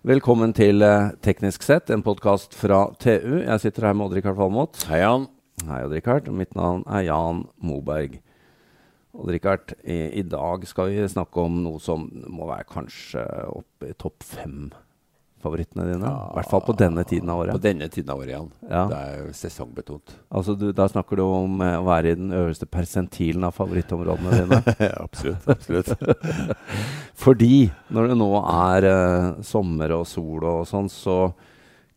Velkommen til eh, Teknisk sett, en podkast fra TU. Jeg sitter her med Odd-Rikard Valmot. Hei, Jan. Hei, Odd-Rikard. Mitt navn er Jan Moberg. Odd-Rikard, i, i dag skal vi snakke om noe som må være kanskje oppe i topp fem favorittene dine. I hvert fall på denne tiden av året. På denne tiden av året, Jan. Ja. Det er jo sesongbetont. Altså, du, da snakker du om eh, å være i den øverste persentilen av favorittområdene dine. absolutt. absolutt. Fordi når det nå er eh, sommer og sol og sånn, så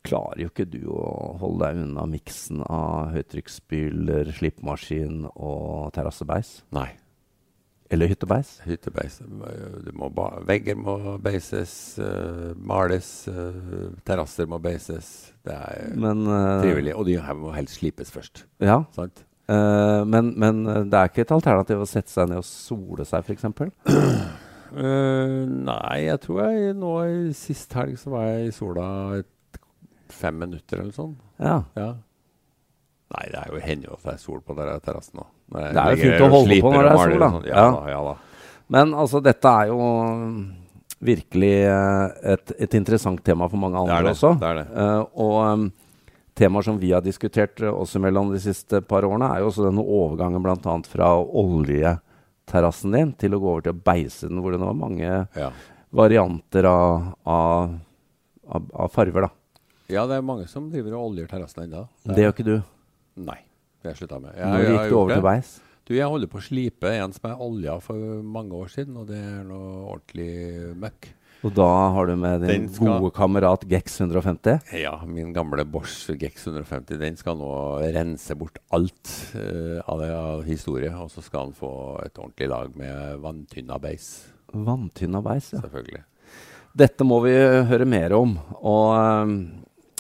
klarer jo ikke du å holde deg unna miksen av høytrykksspyler, slipmaskin og terrassebeis. Nei. Eller hyttebeis. Hyttebeis. Du må vegger må beises, uh, males, uh, terrasser må beises. Det er Men, uh, trivelig. Og de her må helst slipes først. Ja, Sant? eh, men, men eh, det er ikke et alternativ å sette seg ned og sole seg, f.eks.? Eh, nei, jeg tror jeg nå i sist helg så var jeg i sola et fem minutter eller sånn. Ja. Ja. Nei, det er jo hender jo at det er sol på der terrassen nå. Det er jo fint å holde på når det er sol, da. sånn. Ja, Ja. da. Ja da. Men altså, dette er jo virkelig eh, et, et interessant tema for mange Det andre er det. også. det, er det. Eh, og um, temaer som vi har diskutert uh, også mellom de siste par årene, er jo også denne overgangen bl.a. fra oljeterrassen din til å gå over til å beise den, hvor det nå er mange Ja. varianter av, av, av, av farver. da. ja, det er mange som driver og oljer terrassen ennå. Det gjør ikke du. Nei, det har jeg slutta med. Når gikk du over til beis? Du, Jeg holder på å slipe en som jeg olja for mange år siden, og det er noe ordentlig møkk. Og da har du med din skal- gode kamerat Gex 150. Ja, min gamle Bosch Gex 150 den skal nå rense bort alt uh, av, av historie. Og så skal han få et ordentlig lag med vanntynna beis. Vanntynna beis, ja. Selvfølgelig. Dette må vi høre mer om. Og um,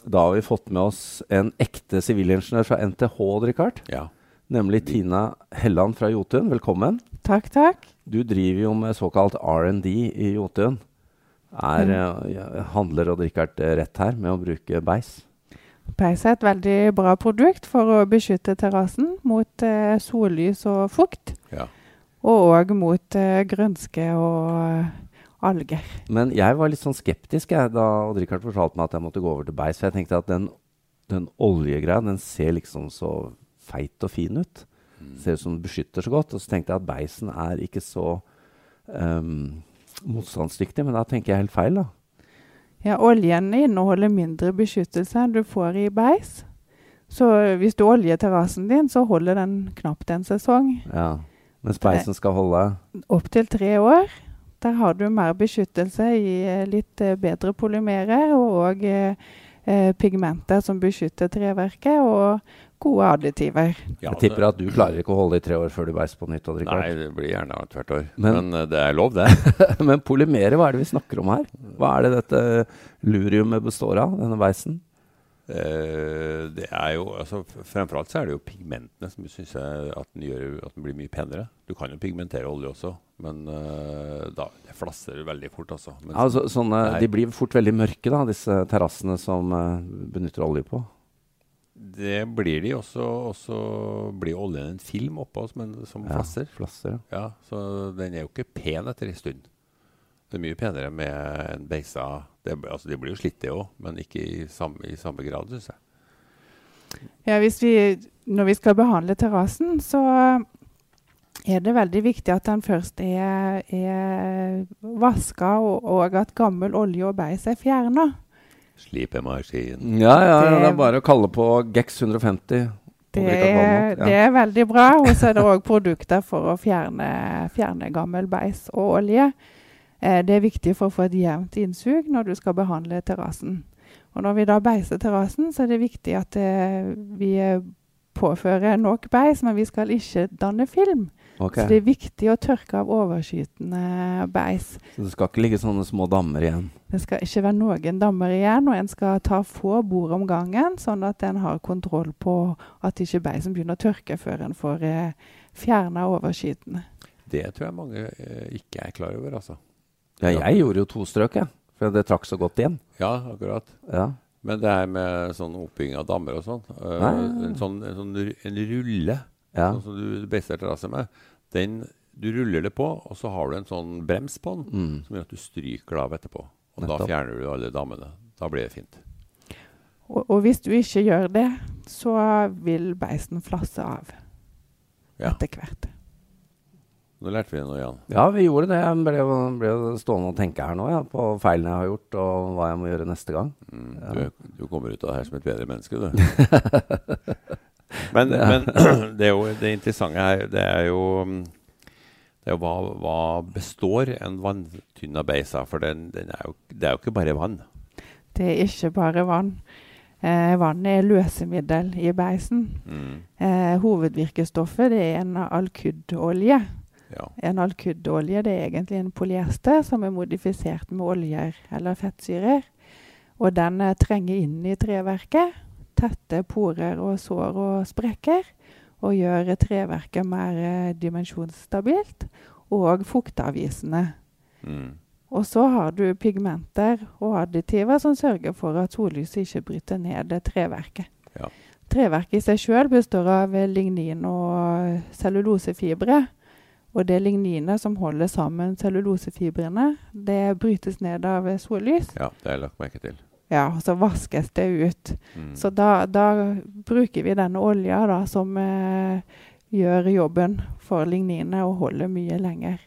da har vi fått med oss en ekte sivilingeniør fra NTH, Richard. Ja. Nemlig Tina Helland fra Jotun. Velkommen. Takk, takk. Du driver jo med såkalt R&D i Jotun. Er, eh, handler og Rikard eh, rett her med å bruke beis? Peis er et veldig bra produkt for å beskytte terrassen mot eh, sollys og fukt. Ja. Og òg mot eh, grønske og eh, alger. Men jeg var litt sånn skeptisk jeg, da Odd Rikard fortalte meg at jeg måtte gå over til beis. For jeg tenkte at den, den oljegreia den ser liksom så feit og fin ut. Mm. Ser ut som den beskytter så godt. Og så tenkte jeg at beisen er ikke så um, motstandsdyktig. Men da tenker jeg helt feil, da. Ja, oljen inneholder mindre beskyttelse enn du får i beis. Så hvis du oljer terrassen din, så holder den knapt en sesong. Ja. Mens beisen skal holde Opptil tre år. Der har du mer beskyttelse i eh, litt eh, bedre polymerer og eh, eh, pigmenter som beskytter treverket, og gode additiver. Ja, Jeg tipper at du klarer ikke å holde i tre år før du beiser på nytt. Nei, det blir gjerne hvert år. Men- Men, eh, det er lov, det. Men polymere, hva er det vi snakker om her? Hva er det dette luriumet består av, denne beisen? Eh, det er jo, altså, Fremfor alt så er det jo pigmentene som syns at den gjør at den blir mye penere. Du kan jo pigmentere olje også, men uh, da, det flasser veldig fort. altså. Men Altså, sånne, de blir fort veldig mørke, da, disse terrassene som uh, benytter olje på. Det blir de også. Og så blir oljen en film oppå oss, men som Ja, flasser. Flasser, ja. Ja, Så den er jo ikke pen etter en stund. Det er mye penere med en beisa det, altså, De blir jo slitt, det òg, men ikke i samme, i samme grad, syns jeg. Ja, hvis vi, når vi skal behandle terrassen, så er det veldig viktig at den først er, er vaska, og, og at gammel olje og beis er fjerna. Slipemaskin. Ja, ja, ja, det er bare å kalle på Gex 150. Det, ja. det er veldig bra. Og så er det òg produkter for å fjerne, fjerne gammel beis og olje. Eh, det er viktig for å få et jevnt innsug når du skal behandle terrassen. Og når vi da beiser terrassen, så er det viktig at eh, vi påfører nok beis, men vi skal ikke danne film. Okay. Så det er viktig å tørke av overskytende beis. Så det skal ikke ligge sånne små dammer igjen? Det skal ikke være noen dammer igjen, og en skal ta få bord om gangen, sånn at en har kontroll på at ikke beisen begynner å tørke før en får eh, fjerna overskytende. Det tror jeg mange eh, ikke er klar over, altså. Ja, jeg gjorde jo to strøk, jeg. For det trakk så godt igjen. Ja, akkurat. Ja. Men det her med sånn oppbygging av dammer og sånn, eh, en sånn, en sånn en rulle ja. sånn som du beiser terrasse med, den, du ruller det på, og så har du en sånn brems på den, Mm. som gjør at du stryker det av etterpå. Og Nettopp. da fjerner du alle dammene. Da blir det fint. Og, og hvis du ikke gjør det, så vil beisen flasse av Ja. etter hvert. Nå lærte vi noe Jan. Ja, vi gjorde det. Jeg ble, ble stående og tenke her nå ja, på feilene jeg har gjort, og hva jeg må gjøre neste gang. Mm, Ja. du, du kommer ut av det her som et bedre menneske, du. men, Det- men det, er jo, det interessante her, det er jo det er jo hva, hva består en vanntynna beis av? For den, den er jo, det er jo ikke bare vann. Det er ikke bare vann. Eh, vann er løsemiddel i beisen. Mm. Eh, hovedvirkestoffet det er en alkydolje. Ja. En alkydolje det er egentlig en polyester som er modifisert med oljer eller fettsyrer. Og den eh, trenger inn i treverket, tette porer og sår og sprekker, og gjør treverket mer eh, dimensjonsstabilt og fukteavvisende. Mm. Og så har du pigmenter og additiver som sørger for at sollyset ikke bryter ned det treverket. Ja. Treverket i seg sjøl består av lignin og cellulosefibre. Og det ligninet som holder sammen cellulosefibrene, det brytes ned av sollys. ja, det har jeg lagt merke til. Ja, og så vaskes det ut. Mm. Så da, da bruker vi denne olja da, som eh, gjør jobben for ligninet og holder mye lenger.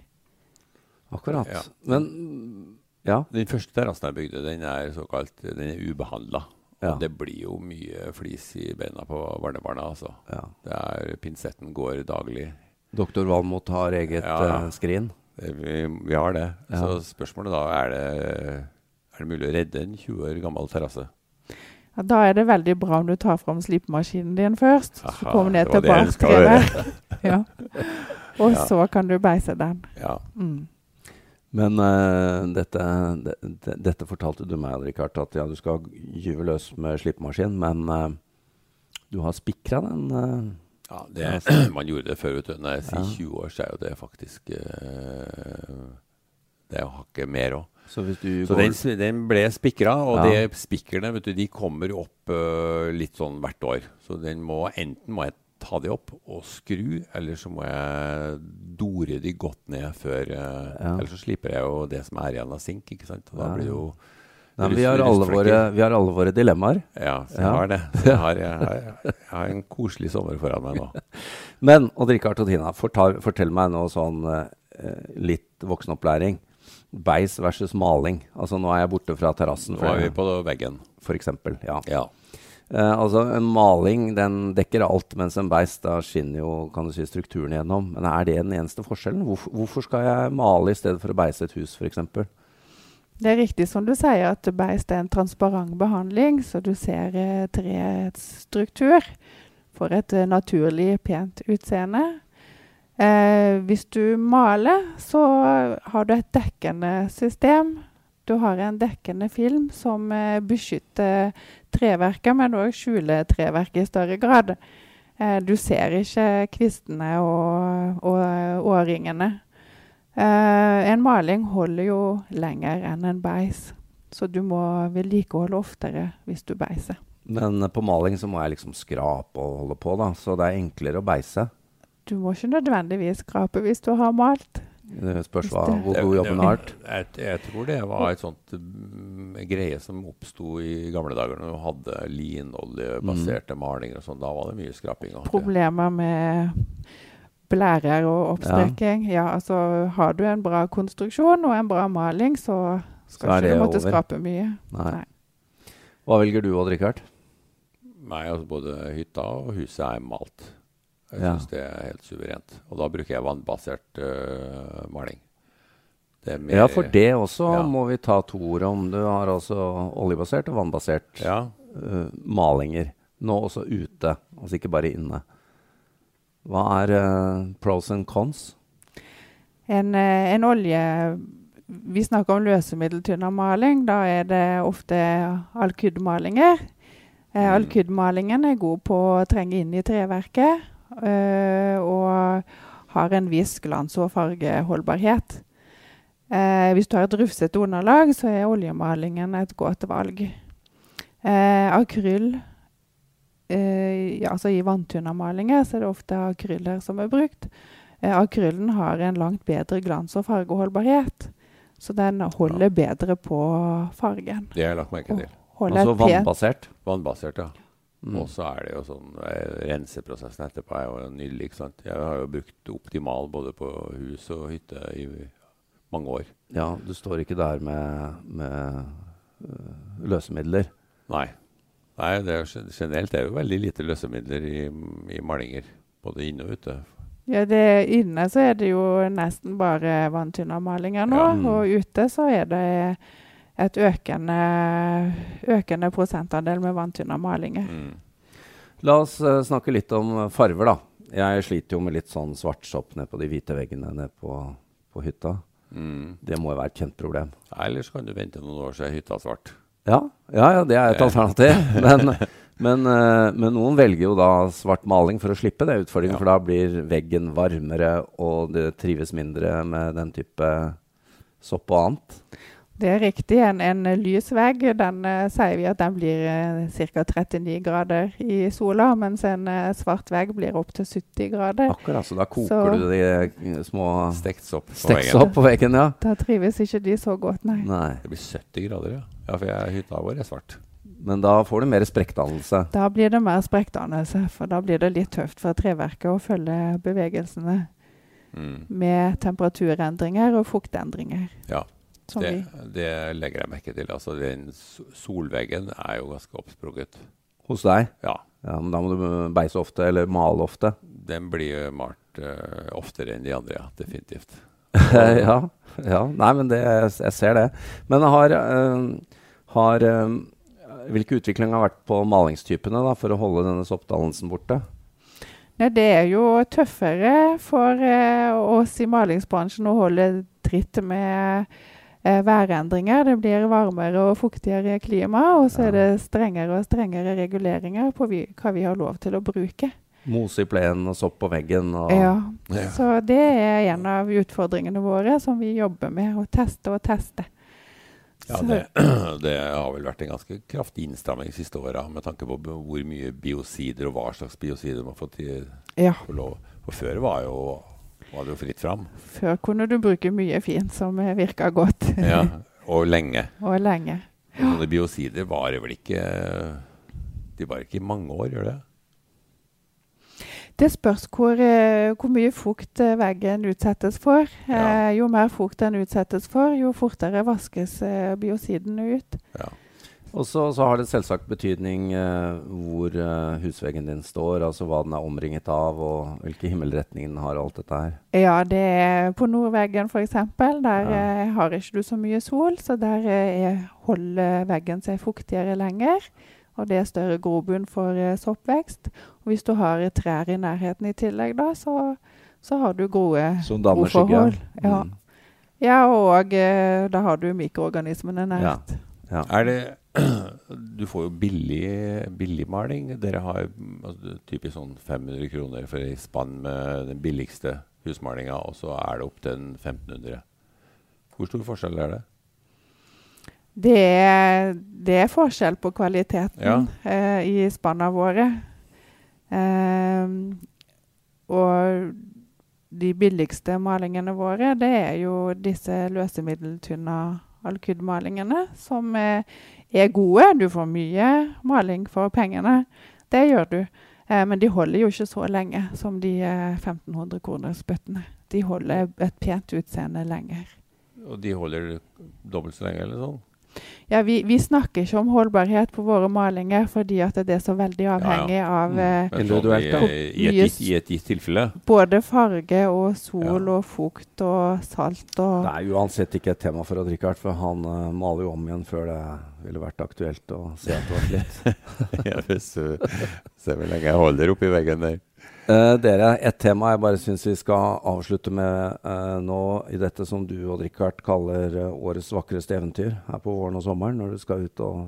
Akkurat. Ja. Men ja. Den første terrassen jeg bygde, den er såkalt den er ubehandla. Ja. Det blir jo mye flis i beina på barnebarna. altså. ja. Det er, Pinsetten går daglig. Doktor Valmot har eget Ja, eh, skrin. Vi, vi har det. Ja. Så spørsmålet da er det er det mulig å redde en 20 år gammel terrasse. Ja, da er det veldig bra om du tar fram slipemaskinen din først. så kommer ned det til bartreet. ja. Og Ja. så kan du beise den. Ja. Mm. Men uh, dette, de, de, dette fortalte du meg, Richard, at ja, du skal gyve løs med slipemaskin, men uh, du har spikra den. eh, ja det, man gjorde det før. vet du. Når jeg sier Ja. 20 år, så er jo det faktisk eh, Det er jo hakket mer òg. så Så går den, den ble spikra, og Ja. de spikrene vet du, de kommer opp uh, litt sånn hvert år. Så den må, enten må jeg ta de opp og skru, eller så må jeg dore de godt ned før uh, Ja. Eller så slipper jeg jo det som er igjen av sink. ikke sant? Og da blir det jo Nei, vi, har alle våre, vi har alle våre dilemmaer. Ja, så jeg Ja. har det. Jeg, har, jeg, har, jeg har en koselig sommer foran meg nå. Men Odd Rikard og Tina, fortal, fortell meg nå sånn eh, litt voksenopplæring. Beis versus maling. Altså Nå er jeg borte fra terrassen, Nå er vi på veggen. for eksempel. Ja. Ja. Eh, altså En maling den dekker alt, mens en beis da skinner jo kan du si, strukturen igjennom. Men er det den eneste forskjellen? Hvorfor, hvorfor skal jeg male i stedet for å beise et hus, f.eks.? Det er riktig som du sier, at beist er en transparent behandling, så du ser eh, treets struktur. Får et eh, naturlig, pent utseende. Eh, hvis du maler, så har du et dekkende system. Du har en dekkende film som eh, beskytter treverket, men òg skjuler treverket i større grad. Eh, du ser ikke kvistene og, og årringene. Eh, en maling holder jo lenger enn en beis, så du må vedlikeholde oftere hvis du beiser. Men eh, på maling så må jeg liksom skrape og holde på, da. Så det er enklere å beise. Du må ikke nødvendigvis skrape hvis du har malt. Det spørs hva, hvor god jobben har vært. Jeg, jeg tror det var et sånt mm, greie som oppsto i gamle dager når du hadde linoljebaserte malinger og sånn. Da var det mye skraping. Problemer med blærer og oppstreking. Ja. altså Har du en bra konstruksjon og en bra maling, så skal Så ikke du måtte over. skrape mye. Nei. Nei. Hva velger du, Odd Rikard? Nei, altså Både hytta og huset er malt. Jeg Ja. syns det er helt suverent. Og da bruker jeg vannbasert uh, maling. Det er mer- Ja, for det også Ja. må vi ta to ord om. Du har altså oljebasert og vannbasert Ja, uh, malinger. Nå også ute, altså ikke bare inne. Hva er uh, pros and cons? En, eh, en olje Vi snakker om løsemiddeltynnermaling. Da er det ofte alkydmalinger. Eh, Mm. Alkydmalingen er god på å trenge inn i treverket uh, og har en viss glans- og fargeholdbarhet. Uh, hvis du har et rufsete underlag, så er oljemalingen et godt valg. Akryl eh, ja, altså I vanntynna malinger så er det ofte akryller som er brukt. Eh, akryllen har en langt bedre glans- og fargeholdbarhet. Så den holder bedre på fargen. Det har jeg lagt merke til. holder Altså vannbasert. Vannbasert, ja. Mm. Og så er det jo sånn eh, Renseprosessen etterpå er jo nydelig. ikke sant? Jeg har jo brukt Optimal både på hus og hytte i mange år. Ja, du står ikke der med, med øh, løsemidler. Nei. Nei, det er, gen- generelt er det jo veldig lite løsemidler i, i malinger. Både inne og ute. Ja, det, Inne så er det jo nesten bare vanntynnermalinger nå, Ja. Mm. og ute så er det et økende, økende prosentandel med vanntynnermalinger. Mm. La oss øh, snakke litt om øh, farver, da. Jeg sliter jo med litt sånn svartsopp ned på de hvite veggene nede på, på hytta. Mm. Det må jo være et kjent problem. Ellers kan du vente noen år, så er hytta svart. Ja, ja, ja det er et Eh. alternativ. Men, men, øh, men noen velger jo da svart maling for å slippe det utfordringen, Ja. for da blir veggen varmere, og det trives mindre med den type sopp og annet. Det er riktig. En, en lys vegg den eh, sier vi at den blir uh, ca. 39 grader i sola, mens en eh, svart vegg blir opptil 70 grader. Akkurat, så da koker Så- du de små Stekt sopp på steks på veggen, ja. Da trives ikke de så godt, nei. Nei. Det blir 70 grader, ja. Ja, for jeg, hytta vår er svart. Men da får du mer sprekkdannelse. Da blir det mer sprekkdannelse, for da blir det litt tøft for treverket å følge bevegelsene Mm. med temperaturendringer og fuktendringer. Ja. Som Det, vi, det legger jeg merke til. Altså, den solveggen er jo ganske oppsprunget. Hos deg? Ja. Ja, men da må du beise ofte, eller male ofte. Den blir malt uh, oftere enn de andre, ja. Definitivt. ja, ja. Nei, men det, jeg ser det. Men har, uh, har uh, Hvilken utvikling har vært på malingstypene da, for å holde denne soppdannelsen borte? Nei, det er jo tøffere for eh, oss i malingsbransjen å holde tritt med eh, værendringer. Det blir varmere og fuktigere klima, og så er det strengere og strengere reguleringer på vi, hva vi har lov til å bruke. Mose i plenen og sopp på veggen. Ja. Ja. Så det er en av utfordringene våre som vi jobber med. Å teste og teste. Ja, det, det har vel vært en ganske kraftig innstramming de siste åra med tanke på hvor mye biocider og hva slags biocider man fått i, ja. lov. For før var, jo, var det jo fritt fram. Før kunne du bruke mye fint som virka godt. Ja, og lenge. og lenge. Og Sånne biocider varer vel ikke De varer ikke i mange år, gjør det? Det spørs hvor, eh, hvor mye fukt eh, veggen utsettes for. Ja. Eh, jo mer fukt den utsettes for, jo fortere vaskes biociden ut. Ja. Og så, så har det selvsagt betydning eh, hvor eh, husveggen din står, altså hva den er omringet av, og hvilken himmelretning den har, og alt dette her. Ja, det er på nordveggen f.eks. Der Ja. eh, har ikke du så mye sol, så der eh, er- holder veggen seg fuktigere lenger. Og det er større grobunn for eh, soppvekst. Og hvis du har trær i nærheten i tillegg, da, så, så har du gode. Boforhold, ja. Mm. Ja, og eh, da har du mikroorganismene nært. Ja. Er det Du får jo billig, maling. Dere har altså, typisk sånn 500 kroner for ei spann med den billigste husmalinga, og så er det opp til en 1500. Hvor stor forskjell er det? Det er, det er forskjell på kvaliteten Ja. eh, i spanna våre. Ehm, og de billigste malingene våre, det er jo disse løsemiddeltynne alkydmalingene, som eh, er gode. Du får mye maling for pengene. Det gjør du. Eh, men de holder jo ikke så lenge som de eh, 1500 kroners bøttene. De holder et pent utseende lenger. Og de holder dobbelt så lenge, eller sånn? Ja, vi, vi snakker ikke om holdbarhet på våre malinger fordi at det er så veldig avhengig av Mm. eh, Men Individuelt, da. I, i, et, I et gitt tilfelle? både farge og sol Ja. og fukt og salt og Det er uansett ikke et tema for Odd Rikard, for han uh, maler jo om igjen før det ville vært aktuelt å se at det var slitt. ja, hvis du ser hvor lenge jeg holder oppi veggen der. Eh, dere, et tema jeg bare syns vi skal avslutte med uh, nå, i dette som du og Richard kaller uh, årets vakreste eventyr her på våren og sommeren, når du skal ut og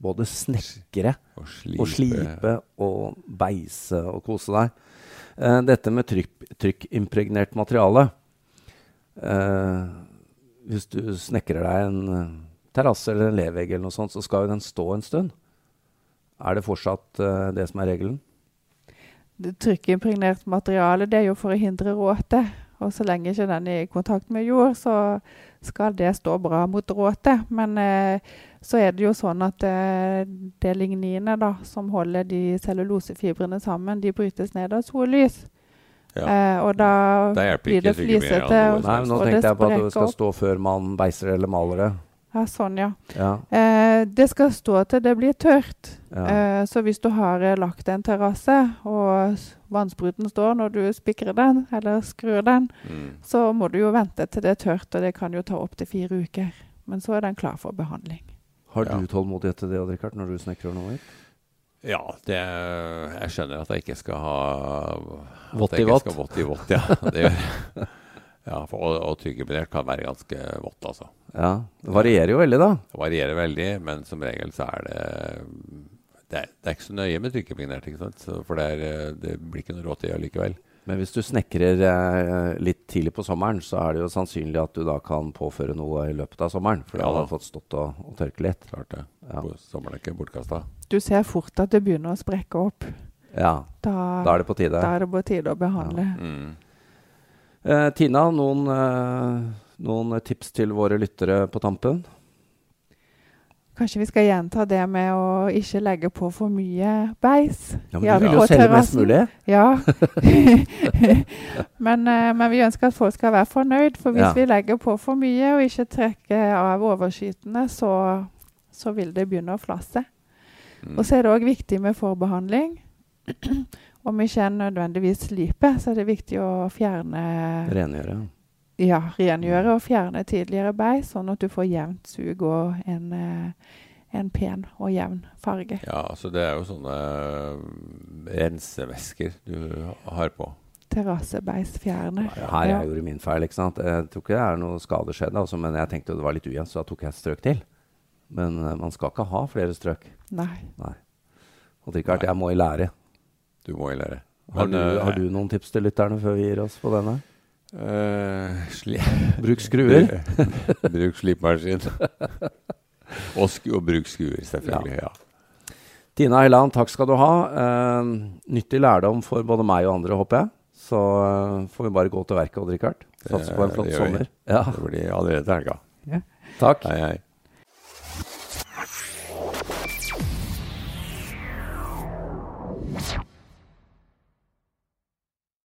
både snekre Og slipe. og slipe og beise og kose deg. Dette med trykk, trykkimpregnert materiale Hvis du snekrer deg en terrasse eller en levegg, eller noe sånt, så skal jo den stå en stund. Er det fortsatt det som er regelen? Det trykkimpregnert materiale. Det er jo for å hindre råte. Og så lenge ikke den er i kontakt med jord, så skal det stå bra mot råte. Men eh, så er det jo sånn at eh, det ligninet da, som holder de cellulosefibrene sammen, de brytes ned av sollys. Ja. Eh, og da Det blir det flisete. av noe Nei, nå tenkte jeg på at det skal opp. stå før man beiser eller maler det. Ja, sånn, ja. Ja, Eh, det skal stå til det blir tørt. ja. Eh, så hvis du har eh, lagt en terrasse, og vannspruten står når du spikrer den, eller skrur den, Mm. så må du jo vente til det er tørt, og det kan jo ta opptil fire uker. Men så er den klar for behandling. Har Ja. du tålmodighet til det, Odd Rikard, når du snekrer noe? Ja, det, jeg skjønner at jeg ikke skal ha Vått i vått. Vått i vått, ja. Det gjør ja, for, og, og tyggeimpregnert kan være ganske vått, altså. Ja, Det varierer jo veldig, da. Det varierer veldig, men som regel så er det Det er, det er ikke så nøye med trykkimpregnert, ikke sant. Så, for det, er, det blir ikke noe rått i allikevel. Men hvis du snekrer eh, litt tidlig på sommeren, så er det jo sannsynlig at du da kan påføre noe i løpet av sommeren. For ja, da har fått stått og, og tørke litt. Klart det. Ja. På Sommeren er ikke bortkasta. Du ser fort at det begynner å sprekke opp. ja, Da, da er det på tide. da er det på tide å behandle. Mm. Eh, Tina, noen, eh, noen tips til våre lyttere på tampen? Kanskje vi skal gjenta det med å ikke legge på for mye beis. Ja, men Ja, Du vil jo selge mest mulig. Ja. men, eh, men vi ønsker at folk skal være fornøyd. For hvis Ja. vi legger på for mye og ikke trekker av overskytende, så, så vil det begynne å flasse. Mm. Og så er det òg viktig med forbehandling. Om ikke en nødvendigvis sliper, så er det viktig å fjerne Rengjøre. Ja, rengjøre og fjerne tidligere beis, sånn at du får jevnt sug og en, eh, en pen og jevn farge. Ja, altså det er jo sånne eh, rensevæsker du har på. Terrassebeisfjerner. Her jeg gjorde min feil. ikke sant? Jeg tror ikke det er noe skade skjedd, altså, men jeg tenkte det var litt ujevnt, så da tok jeg et strøk til. Men eh, man skal ikke ha flere strøk. Nei. Nei. Og Rikard, jeg må i lære. Du må jo lære. Har, du, eh, har du noen tips til lytterne før vi gir oss på denne? Uh, sli Bruk skruer. bruk slipemaskin. og, sk og bruk skruer, selvfølgelig. Ja. Tina Helland, takk skal du ha. Uh, nyttig lærdom for både meg og andre, håper jeg. Så uh, får vi bare gå til verket, Odd Rikard. Satse på en flott sommer. Ja, Det blir allerede helga. Ja. takk. Hei, hei.